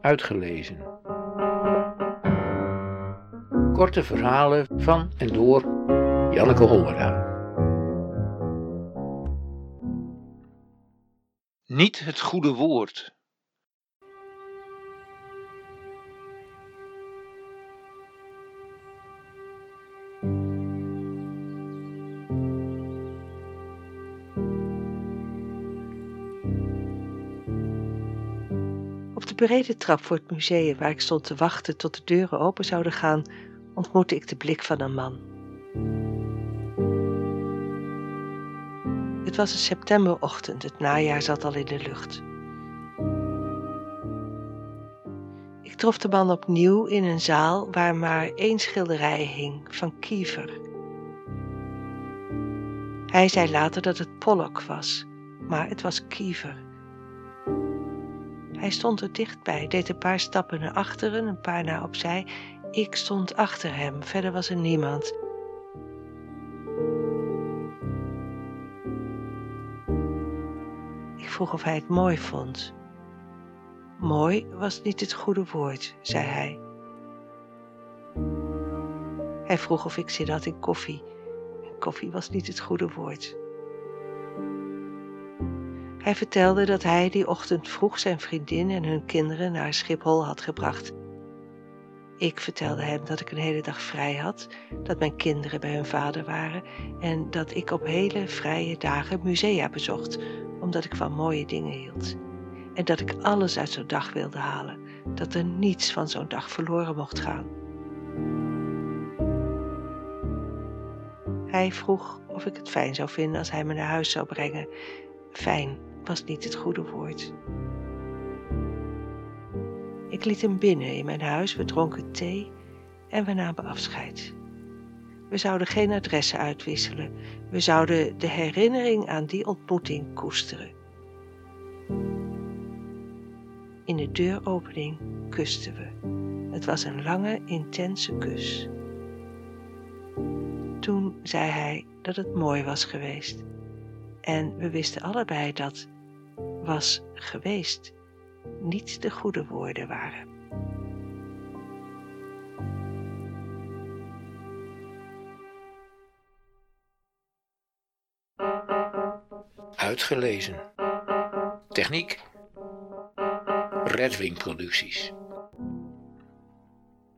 Uitgelezen. Korte verhalen van en door Janneke Hollera. Niet het goede woord. Brede trap voor het museum waar ik stond te wachten tot de deuren open zouden gaan, ontmoette ik de blik van een man. Het was een septemberochtend, het najaar zat al in de lucht. Ik trof de man opnieuw in een zaal waar maar één schilderij hing van Kiever. Hij zei later dat het Pollock was, maar het was Kiever. Hij stond er dichtbij, deed een paar stappen naar achteren, een paar naar opzij. Ik stond achter hem, verder was er niemand. Ik vroeg of hij het mooi vond. Mooi was niet het goede woord, zei hij. Hij vroeg of ik zin had in koffie. Koffie was niet het goede woord. Hij vertelde dat hij die ochtend vroeg zijn vriendin en hun kinderen naar Schiphol had gebracht. Ik vertelde hem dat ik een hele dag vrij had, dat mijn kinderen bij hun vader waren en dat ik op hele vrije dagen musea bezocht, omdat ik van mooie dingen hield. En dat ik alles uit zo'n dag wilde halen, dat er niets van zo'n dag verloren mocht gaan. Hij vroeg of ik het fijn zou vinden als hij me naar huis zou brengen. Fijn was niet het goede woord. Ik liet hem binnen in mijn huis, we dronken thee en we namen afscheid. We zouden geen adressen uitwisselen, we zouden de herinnering aan die ontmoeting koesteren. In de deuropening kusten we. Het was een lange, intense kus. Toen zei hij dat het mooi was geweest. En we wisten allebei dat was geweest niet de goede woorden waren. Uitgelezen. Techniek. Redwing Producties.